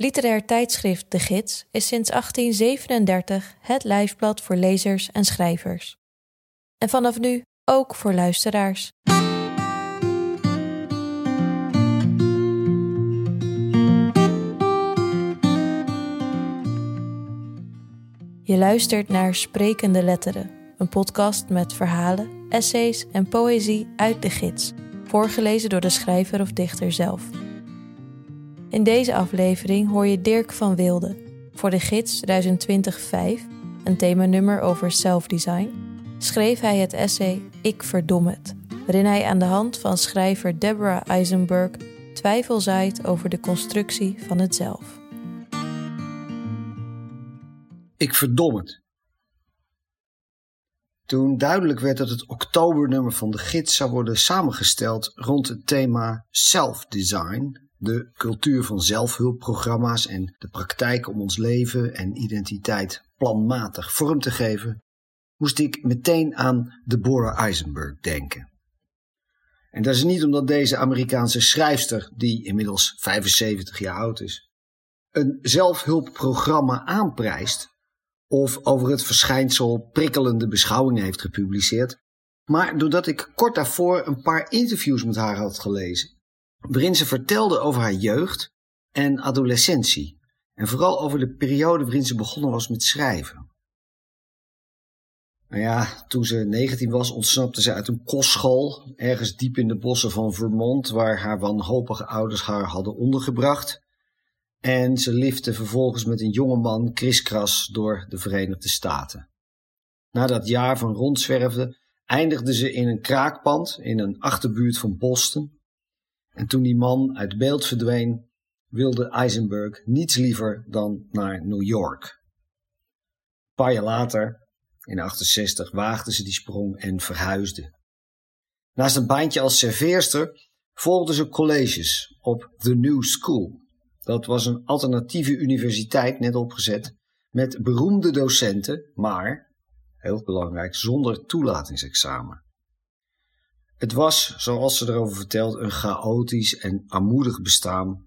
Literair tijdschrift De Gids is sinds 1837 het lijfblad voor lezers en schrijvers. En vanaf nu ook voor luisteraars. Je luistert naar Sprekende Letteren, een podcast met verhalen, essays en poëzie uit de gids, voorgelezen door de schrijver of dichter zelf. In deze aflevering hoor je Dirk van Wilde voor de gids 2020-5, een themanummer over self-design, schreef hij het essay Ik verdom het, waarin hij aan de hand van schrijver Deborah Eisenberg twijfel zaait over de constructie van het zelf. Ik verdom het. Toen duidelijk werd dat het oktobernummer van de gids zou worden samengesteld rond het thema self-design, de cultuur van zelfhulpprogramma's en de praktijk om ons leven en identiteit planmatig vorm te geven, moest ik meteen aan Deborah Eisenberg denken. En dat is niet omdat deze Amerikaanse schrijfster, die inmiddels 75 jaar oud is, een zelfhulpprogramma aanprijst of over het verschijnsel prikkelende beschouwingen heeft gepubliceerd, maar doordat ik kort daarvoor een paar interviews met haar had gelezen waarin ze vertelde over haar jeugd en adolescentie. En vooral over de periode waarin ze begonnen was met schrijven. Nou ja, toen ze 19 was, ontsnapte ze uit een kostschool, ergens diep in de bossen van Vermont, waar haar wanhopige ouders haar hadden ondergebracht. En ze lifte vervolgens met een jonge man kriskras door de Verenigde Staten. Na dat jaar van rondzwerven eindigde ze in een kraakpand in een achterbuurt van Boston. En toen die man uit beeld verdween, wilde Eisenberg niets liever dan naar New York. Een paar jaar later, in 68, waagde ze die sprong en verhuisde. Naast een baantje als serveerster volgde ze colleges op The New School. Dat was een alternatieve universiteit net opgezet met beroemde docenten, maar, heel belangrijk, zonder toelatingsexamen. Het was, zoals ze erover vertelt, een chaotisch en armoedig bestaan.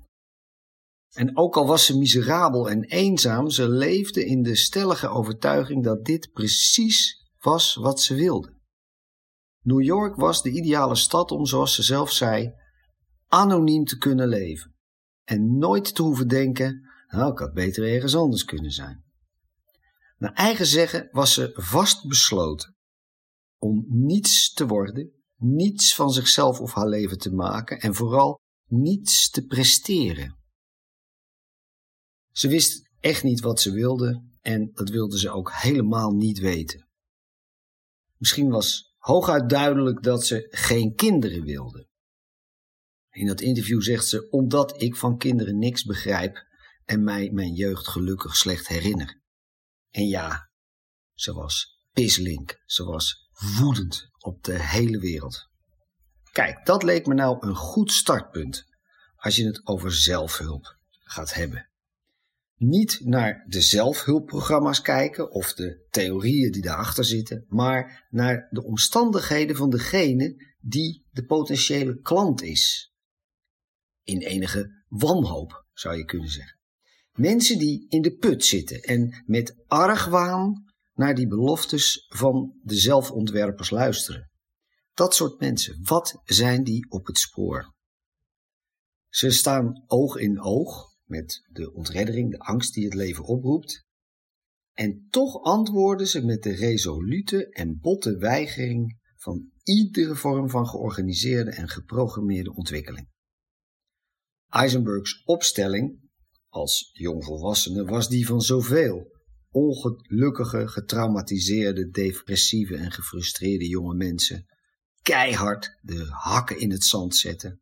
En ook al was ze miserabel en eenzaam, ze leefde in de stellige overtuiging dat dit precies was wat ze wilde. New York was de ideale stad om, zoals ze zelf zei, anoniem te kunnen leven. En nooit te hoeven denken, nou, ik had beter ergens anders kunnen zijn. Naar eigen zeggen was ze vastbesloten om niets te worden niets van zichzelf of haar leven te maken en vooral niets te presteren. Ze wist echt niet wat ze wilde en dat wilde ze ook helemaal niet weten. Misschien was hooguit duidelijk dat ze geen kinderen wilde. In dat interview zegt ze: Omdat ik van kinderen niks begrijp en mij mijn jeugd gelukkig slecht herinner. En ja, ze was pislink, ze was woedend op de hele wereld. Kijk, dat leek me nou een goed startpunt als je het over zelfhulp gaat hebben. Niet naar de zelfhulpprogramma's kijken of de theorieën die daarachter zitten, maar naar de omstandigheden van degene die de potentiële klant is. In enige wanhoop zou je kunnen zeggen. Mensen die in de put zitten en met argwaan naar die beloftes van de zelfontwerpers luisteren. Dat soort mensen, wat zijn die op het spoor? Ze staan oog in oog met de ontreddering, de angst die het leven oproept. En toch antwoorden ze met de resolute en botte weigering van iedere vorm van georganiseerde en geprogrammeerde ontwikkeling. Eisenbergs opstelling als jongvolwassene was die van zoveel ongelukkige, getraumatiseerde, depressieve en gefrustreerde jonge mensen keihard de hakken in het zand zetten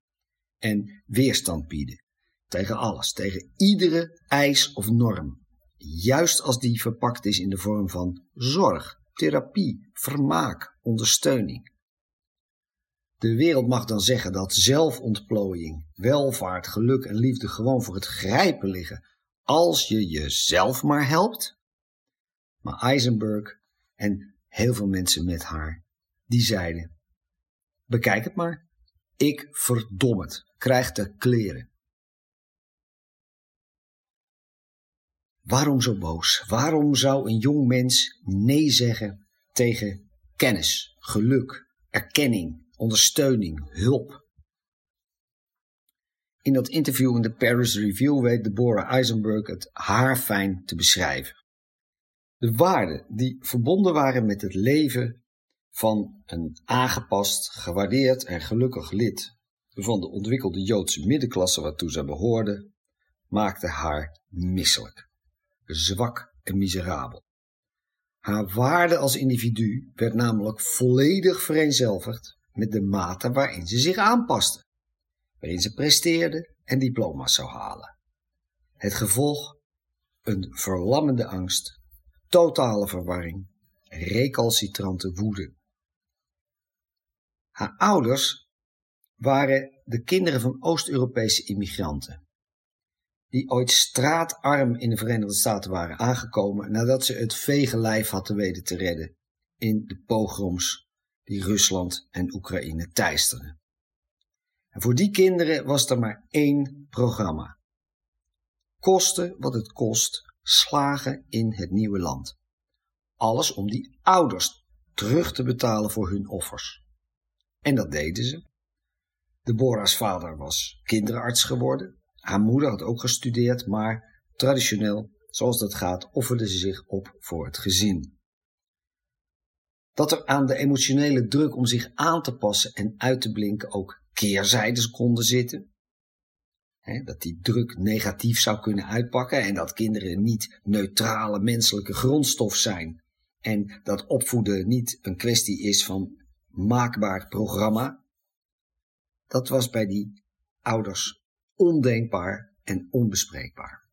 en weerstand bieden tegen alles, tegen iedere eis of norm, juist als die verpakt is in de vorm van zorg, therapie, vermaak, ondersteuning. De wereld mag dan zeggen dat zelfontplooiing, welvaart, geluk en liefde gewoon voor het grijpen liggen als je jezelf maar helpt. Maar Eisenberg en heel veel mensen met haar, die zeiden: Bekijk het maar. Ik verdom het. Krijg de kleren. Waarom zo boos? Waarom zou een jong mens nee zeggen tegen kennis, geluk, erkenning, ondersteuning, hulp? In dat interview in de Paris Review weet Deborah Eisenberg het haarfijn te beschrijven. De waarden die verbonden waren met het leven van een aangepast, gewaardeerd en gelukkig lid van de ontwikkelde Joodse middenklasse waartoe zij behoorde, maakten haar misselijk, zwak en miserabel. Haar waarde als individu werd namelijk volledig vereenzelvigd met de mate waarin ze zich aanpaste, waarin ze presteerde en diploma's zou halen. Het gevolg? Een verlammende angst, totale verwarring, recalcitrante woede. Haar ouders waren de kinderen van Oost-Europese immigranten, die ooit straatarm in de Verenigde Staten waren aangekomen nadat ze het vege lijf hadden weten te redden in de pogroms die Rusland en Oekraïne teisterden. En voor die kinderen was er maar één programma. Kosten wat het kost, slagen in het nieuwe land. Alles om die ouders terug te betalen voor hun offers. En dat deden ze. Deborah's vader was kinderarts geworden. Haar moeder had ook gestudeerd, maar traditioneel, zoals dat gaat, offerde ze zich op voor het gezin. Dat er aan de emotionele druk om zich aan te passen en uit te blinken ook keerzijdes konden zitten. Dat die druk negatief zou kunnen uitpakken en dat kinderen niet neutrale menselijke grondstof zijn. En dat opvoeden niet een kwestie is van maakbaar programma. Dat was bij die ouders ondenkbaar en onbespreekbaar.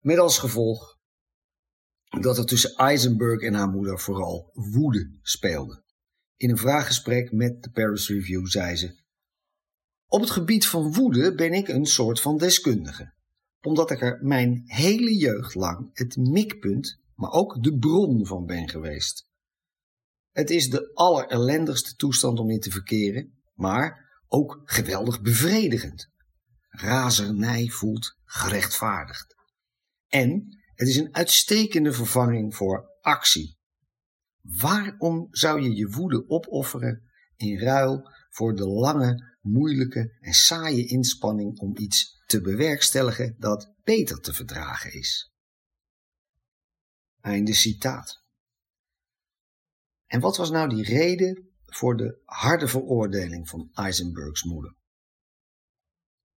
Met als gevolg dat er tussen Eisenberg en haar moeder vooral woede speelde. In een vraaggesprek met de Paris Review zei ze: Op het gebied van woede ben ik een soort van deskundige, omdat ik er mijn hele jeugd lang het mikpunt, maar ook de bron van ben geweest. Het is de allerellendigste toestand om in te verkeren, maar ook geweldig bevredigend. Razernij voelt gerechtvaardigd. En het is een uitstekende vervanging voor actie. Waarom zou je je woede opofferen in ruil voor de lange, moeilijke en saaie inspanning om iets te bewerkstelligen dat beter te verdragen is? Einde citaat. En wat was nou die reden voor de harde veroordeling van Eisenbergs moeder?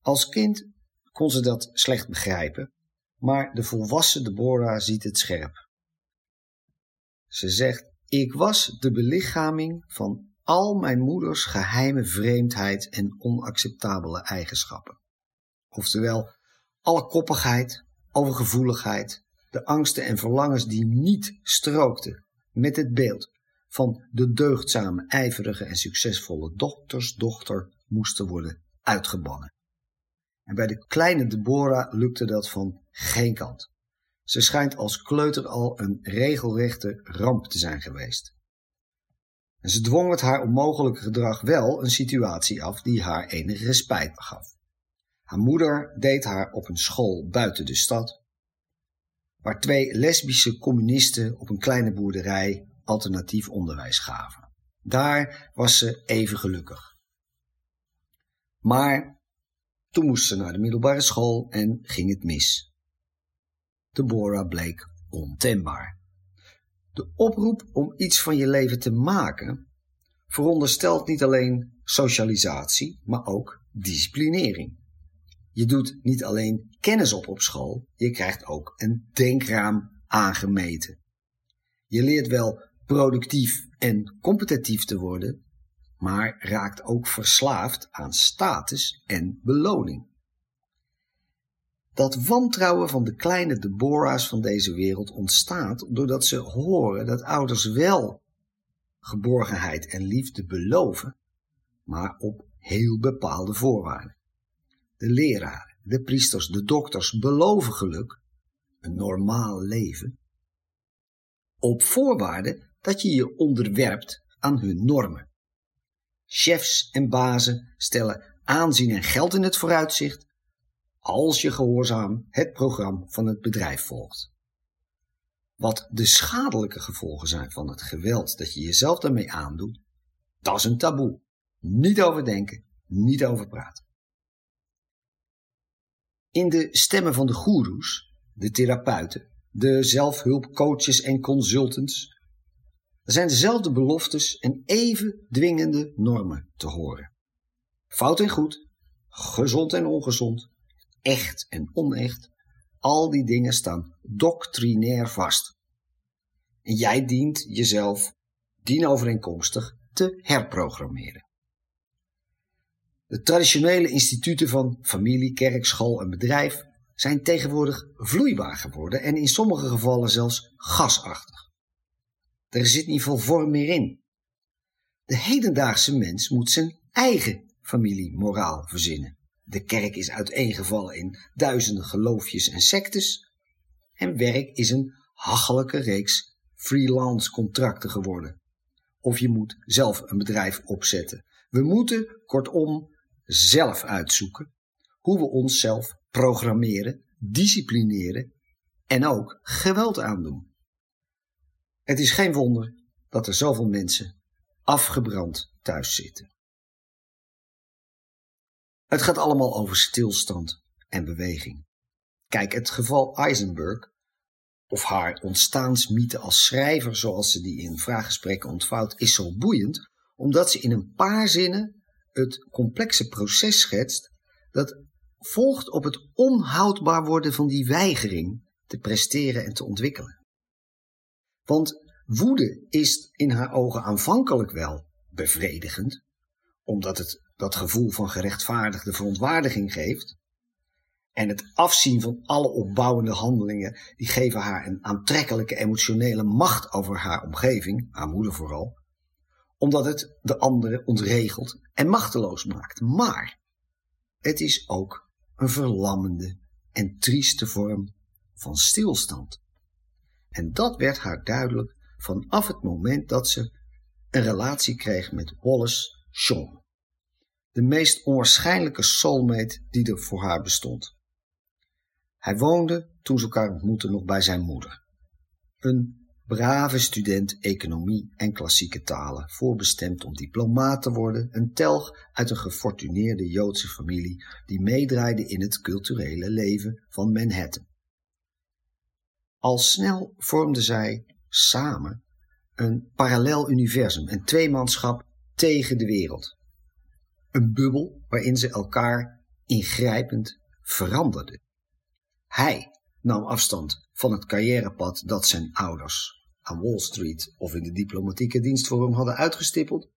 Als kind kon ze dat slecht begrijpen, maar de volwassen Deborah ziet het scherp. Ze zegt: Ik was de belichaming van al mijn moeders geheime vreemdheid en onacceptabele eigenschappen. Oftewel, alle koppigheid, overgevoeligheid, de angsten en verlangens die niet strookten met het beeld van de deugdzame, ijverige en succesvolle doktersdochter moesten worden uitgebannen. En bij de kleine Deborah lukte dat van geen kant. Ze schijnt als kleuter al een regelrechte ramp te zijn geweest. En ze dwong met haar onmogelijke gedrag wel een situatie af die haar enige respijt gaf. Haar moeder deed haar op een school buiten de stad, waar twee lesbische communisten op een kleine boerderij alternatief onderwijs gaven. Daar was ze even gelukkig. Maar toen moest ze naar de middelbare school en ging het mis. Deborah bleek ontembaar. De oproep om iets van je leven te maken veronderstelt niet alleen socialisatie, maar ook disciplinering. Je doet niet alleen kennis op op school, je krijgt ook een denkraam aangemeten. Je leert wel productief en competitief te worden, maar raakt ook verslaafd aan status en beloning. Dat wantrouwen van de kleine Deborah's van deze wereld ontstaat doordat ze horen dat ouders wel geborgenheid en liefde beloven, maar op heel bepaalde voorwaarden. De leraren, de priesters, de dokters beloven geluk, een normaal leven, op voorwaarde dat je je onderwerpt aan hun normen. Chefs en bazen stellen aanzien en geld in het vooruitzicht, als je gehoorzaam het programma van het bedrijf volgt. Wat de schadelijke gevolgen zijn van het geweld dat je jezelf daarmee aandoet, dat is een taboe. Niet over denken, niet over praten. In de stemmen van de goeroes, de therapeuten, de zelfhulpcoaches en consultants, zijn dezelfde beloftes en even dwingende normen te horen. Fout en goed, gezond en ongezond, echt en onecht, al die dingen staan doctrinair vast. En jij dient jezelf dienovereenkomstig te herprogrammeren. De traditionele instituten van familie, kerk, school en bedrijf zijn tegenwoordig vloeibaar geworden en in sommige gevallen zelfs gasachtig. Er zit niet veel vorm meer in. De hedendaagse mens moet zijn eigen familiemoraal verzinnen. De kerk is uiteengevallen in duizenden geloofjes en sectes. En werk is een hachelijke reeks freelance contracten geworden. Of je moet zelf een bedrijf opzetten. We moeten, kortom, zelf uitzoeken hoe we onszelf programmeren, disciplineren en ook geweld aandoen. Het is geen wonder dat er zoveel mensen afgebrand thuis zitten. Het gaat allemaal over stilstand en beweging. Kijk, het geval Eisenberg, of haar ontstaansmythe als schrijver zoals ze die in vraaggesprekken ontvouwt, is zo boeiend, omdat ze in een paar zinnen het complexe proces schetst dat volgt op het onhoudbaar worden van die weigering te presteren en te ontwikkelen. Want woede is in haar ogen aanvankelijk wel bevredigend, omdat het dat gevoel van gerechtvaardigde verontwaardiging geeft. En het afzien van alle opbouwende handelingen, die geven haar een aantrekkelijke emotionele macht over haar omgeving, haar moeder vooral, omdat het de anderen ontregelt en machteloos maakt. Maar het is ook een verlammende en trieste vorm van stilstand. En dat werd haar duidelijk vanaf het moment dat ze een relatie kreeg met Wallace Shawn. De meest onwaarschijnlijke soulmate die er voor haar bestond. Hij woonde, toen ze elkaar ontmoetten, nog bij zijn moeder. Een brave student economie en klassieke talen, voorbestemd om diplomaat te worden, een telg uit een gefortuneerde Joodse familie die meedraaide in het culturele leven van Manhattan. Al snel vormden zij samen een parallel universum, een tweemanschap tegen de wereld. Een bubbel waarin ze elkaar ingrijpend veranderden. Hij nam afstand van het carrièrepad dat zijn ouders aan Wall Street of in de diplomatieke dienst voor hem hadden uitgestippeld.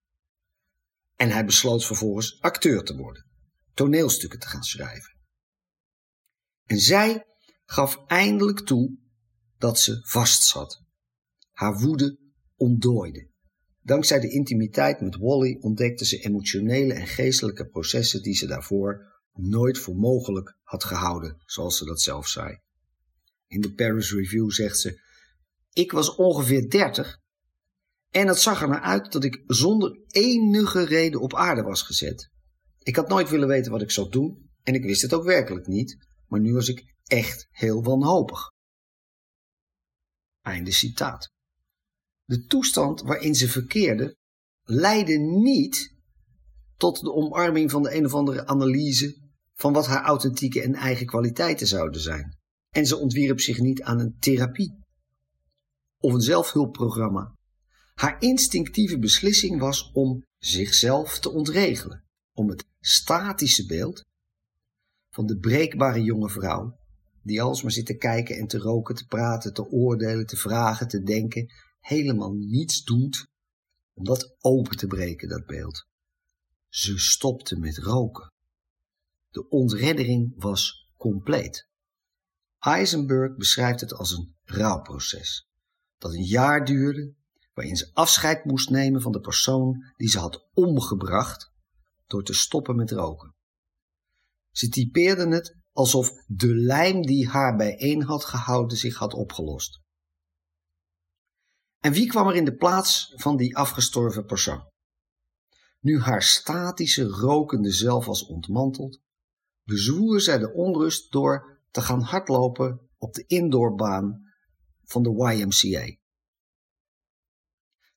En hij besloot vervolgens acteur te worden, toneelstukken te gaan schrijven. En zij gaf eindelijk toe dat ze vastzat. Haar woede ontdooide. Dankzij de intimiteit met Wally ontdekte ze emotionele en geestelijke processen die ze daarvoor nooit voor mogelijk had gehouden, zoals ze dat zelf zei. In de Paris Review zegt ze: Ik was ongeveer dertig en het zag er naar uit dat ik zonder enige reden op aarde was gezet. Ik had nooit willen weten wat ik zou doen en ik wist het ook werkelijk niet, maar nu was ik echt heel wanhopig. Einde citaat. De toestand waarin ze verkeerde leidde niet tot de omarming van de een of andere analyse van wat haar authentieke en eigen kwaliteiten zouden zijn. En ze ontwierp zich niet aan een therapie of een zelfhulpprogramma. Haar instinctieve beslissing was om zichzelf te ontregelen, om het statische beeld van de breekbare jonge vrouw, die alsmaar zit te kijken en te roken, te praten, te oordelen, te vragen, te denken, helemaal niets doet om dat open te breken, dat beeld. Ze stopte met roken. De ontreddering was compleet. Eisenberg beschrijft het als een rouwproces, dat een jaar duurde, waarin ze afscheid moest nemen van de persoon die ze had omgebracht door te stoppen met roken. Ze typeerden het alsof de lijm die haar bijeen had gehouden zich had opgelost. En wie kwam er in de plaats van die afgestorven persoon? Nu haar statische, rokende zelf was ontmanteld, bezwoer zij de onrust door te gaan hardlopen op de indoorbaan van de YMCA.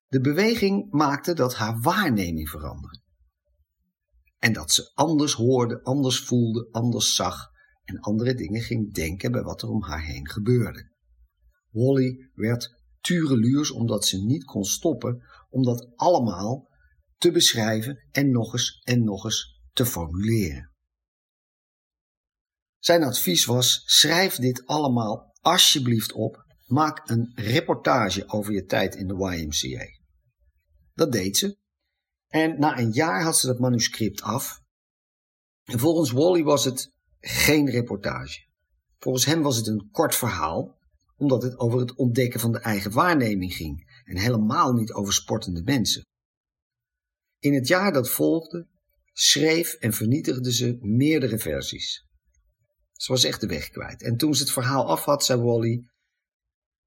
De beweging maakte dat haar waarneming veranderde. En dat ze anders hoorde, anders voelde, anders zag en andere dingen ging denken bij wat er om haar heen gebeurde. Wally werd tureluurs omdat ze niet kon stoppen om dat allemaal te beschrijven en nog eens en nog eens te formuleren. Zijn advies was: schrijf dit allemaal alsjeblieft op. Maak een reportage over je tijd in de YMCA. Dat deed ze. En na een jaar had ze dat manuscript af. En volgens Wally was het geen reportage. Volgens hem was het een kort verhaal, omdat het over het ontdekken van de eigen waarneming ging en helemaal niet over sportende mensen. In het jaar dat volgde schreef en vernietigde ze meerdere versies. Ze was echt de weg kwijt. En toen ze het verhaal af had, zei Wally: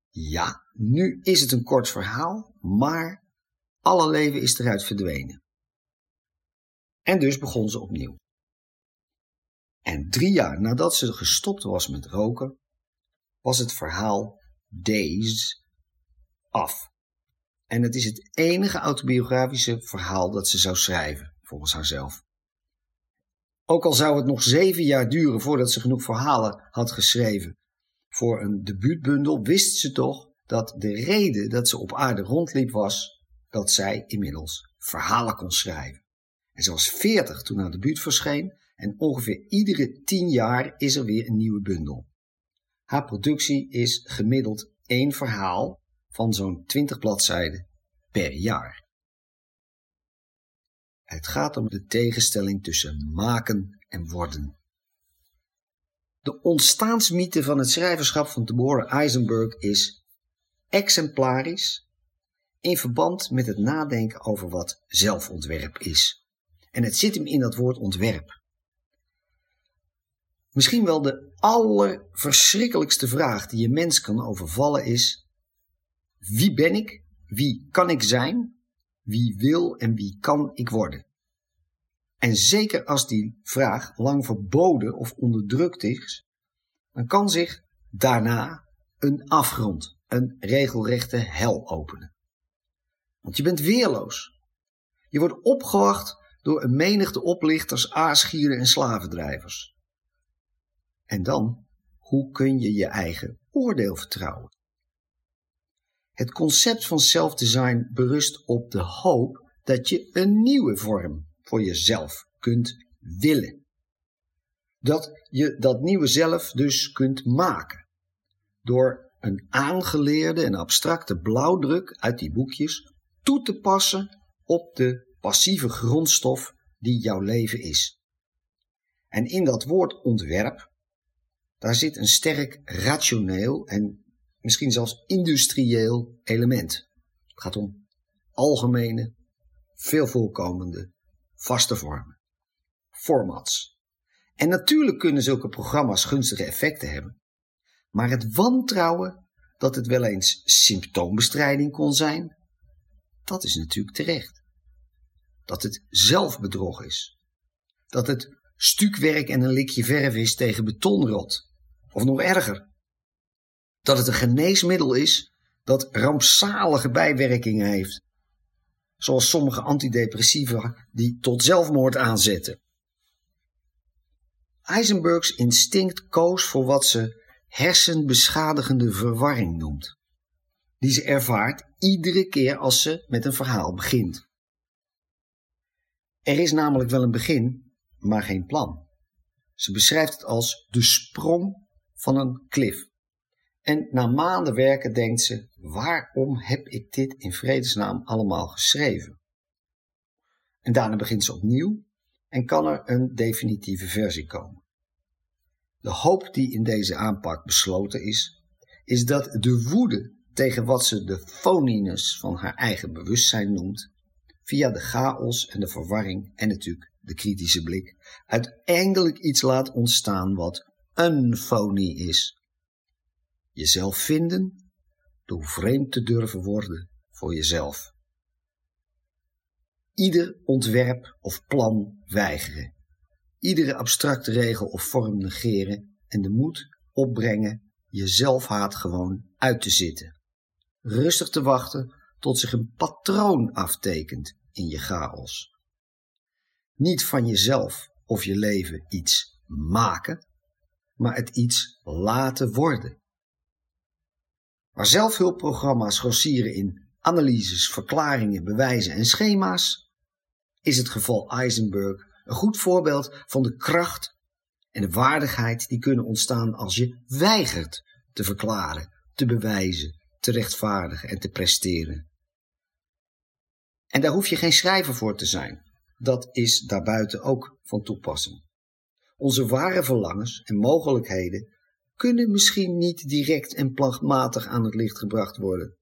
Ja, nu is het een kort verhaal, maar alle leven is eruit verdwenen. En dus begon ze opnieuw. En drie jaar nadat ze gestopt was met roken, was het verhaal Days af. En het is het enige autobiografische verhaal dat ze zou schrijven, volgens haarzelf. Ook al zou het nog zeven jaar duren voordat ze genoeg verhalen had geschreven voor een debuutbundel, wist ze toch dat de reden dat ze op aarde rondliep was dat zij inmiddels verhalen kon schrijven. En ze was veertig toen haar debuut verscheen en ongeveer iedere tien jaar is er weer een nieuwe bundel. Haar productie is gemiddeld één verhaal van zo'n 20 bladzijden per jaar. Het gaat om de tegenstelling tussen maken en worden. De ontstaansmythe van het schrijverschap van Deborah Eisenberg is exemplarisch in verband met het nadenken over wat zelfontwerp is. En het zit hem in dat woord ontwerp. Misschien wel de allerverschrikkelijkste vraag die je mens kan overvallen is: wie ben ik? Wie kan ik zijn? Wie wil en wie kan ik worden? En zeker als die vraag lang verboden of onderdrukt is, dan kan zich daarna een afgrond, een regelrechte hel openen. Want je bent weerloos. Je wordt opgewacht door een menigte oplichters, aasgieren en slavendrijvers. En dan, hoe kun je je eigen oordeel vertrouwen? Het concept van self-design berust op de hoop dat je een nieuwe vorm voor jezelf kunt willen. Dat je dat nieuwe zelf dus kunt maken. Door een aangeleerde en abstracte blauwdruk uit die boekjes toe te passen op de passieve grondstof die jouw leven is. En in dat woord ontwerp daar zit een sterk rationeel en misschien zelfs industrieel element. Het gaat om algemene, veel voorkomende, vaste vormen. Formats. En natuurlijk kunnen zulke programma's gunstige effecten hebben. Maar het wantrouwen dat het wel eens symptoombestrijding kon zijn, dat is natuurlijk terecht. Dat het zelfbedrog is. Dat het stukwerk en een likje verf is tegen betonrot. Of nog erger, dat het een geneesmiddel is dat rampzalige bijwerkingen heeft. Zoals sommige antidepressiva die tot zelfmoord aanzetten. Heisenbergs instinct koos voor wat ze hersenbeschadigende verwarring noemt. Die ze ervaart iedere keer als ze met een verhaal begint. Er is namelijk wel een begin, maar geen plan. Ze beschrijft het als de sprong van een klif. En na maanden werken denkt ze: waarom heb ik dit in vredesnaam allemaal geschreven? En daarna begint ze opnieuw en kan er een definitieve versie komen. De hoop die in deze aanpak besloten is, is dat de woede tegen wat ze de phoniness van haar eigen bewustzijn noemt, via de chaos en de verwarring en natuurlijk de kritische blik, uiteindelijk iets laat ontstaan wat een fonie is. Jezelf vinden door vreemd te durven worden voor jezelf. Ieder ontwerp of plan weigeren. iedere abstracte regel of vorm negeren en de moed opbrengen je zelfhaat gewoon uit te zitten. Rustig te wachten tot zich een patroon aftekent in je chaos. Niet van jezelf of je leven iets maken, maar het iets laten worden. Waar zelfhulpprogramma's grossieren in analyses, verklaringen, bewijzen en schema's, is het geval Eisenberg een goed voorbeeld van de kracht en de waardigheid die kunnen ontstaan als je weigert te verklaren, te bewijzen, te rechtvaardigen en te presteren. En daar hoef je geen schrijver voor te zijn. Dat is daarbuiten ook van toepassing. Onze ware verlangens en mogelijkheden kunnen misschien niet direct en plagmatig aan het licht gebracht worden.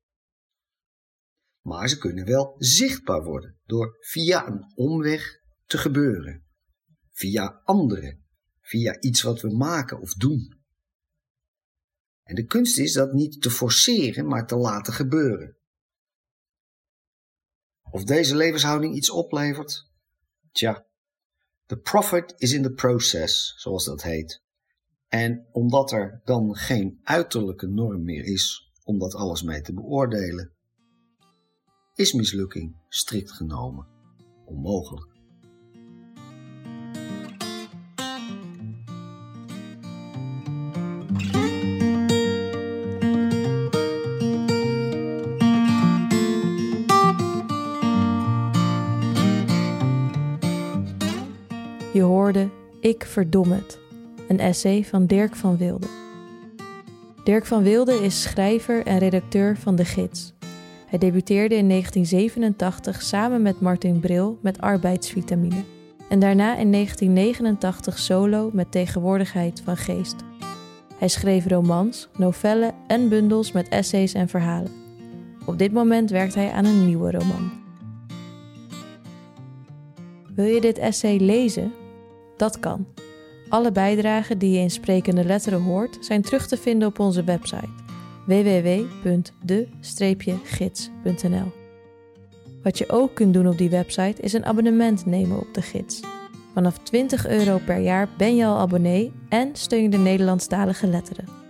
Maar ze kunnen wel zichtbaar worden door via een omweg te gebeuren. Via anderen, via iets wat we maken of doen. En de kunst is dat niet te forceren, maar te laten gebeuren. Of deze levenshouding iets oplevert? Tja, the profit is in the process, zoals dat heet. En omdat er dan geen uiterlijke norm meer is om dat alles mee te beoordelen, is mislukking strikt genomen onmogelijk. Ik verdom het, een essay van Dirk van Wilde. Dirk van Wilde is schrijver en redacteur van De Gids. Hij debuteerde in 1987 samen met Martin Bril met Arbeidsvitamine en daarna in 1989 solo met Tegenwoordigheid van Geest. Hij schreef romans, novellen en bundels met essays en verhalen. Op dit moment werkt hij aan een nieuwe roman. Wil je dit essay lezen? Dat kan. Alle bijdragen die je in sprekende letteren hoort zijn terug te vinden op onze website www.de-gids.nl. Wat je ook kunt doen op die website is een abonnement nemen op de gids. Vanaf 20 euro per jaar ben je al abonnee en steun je de Nederlandstalige letteren.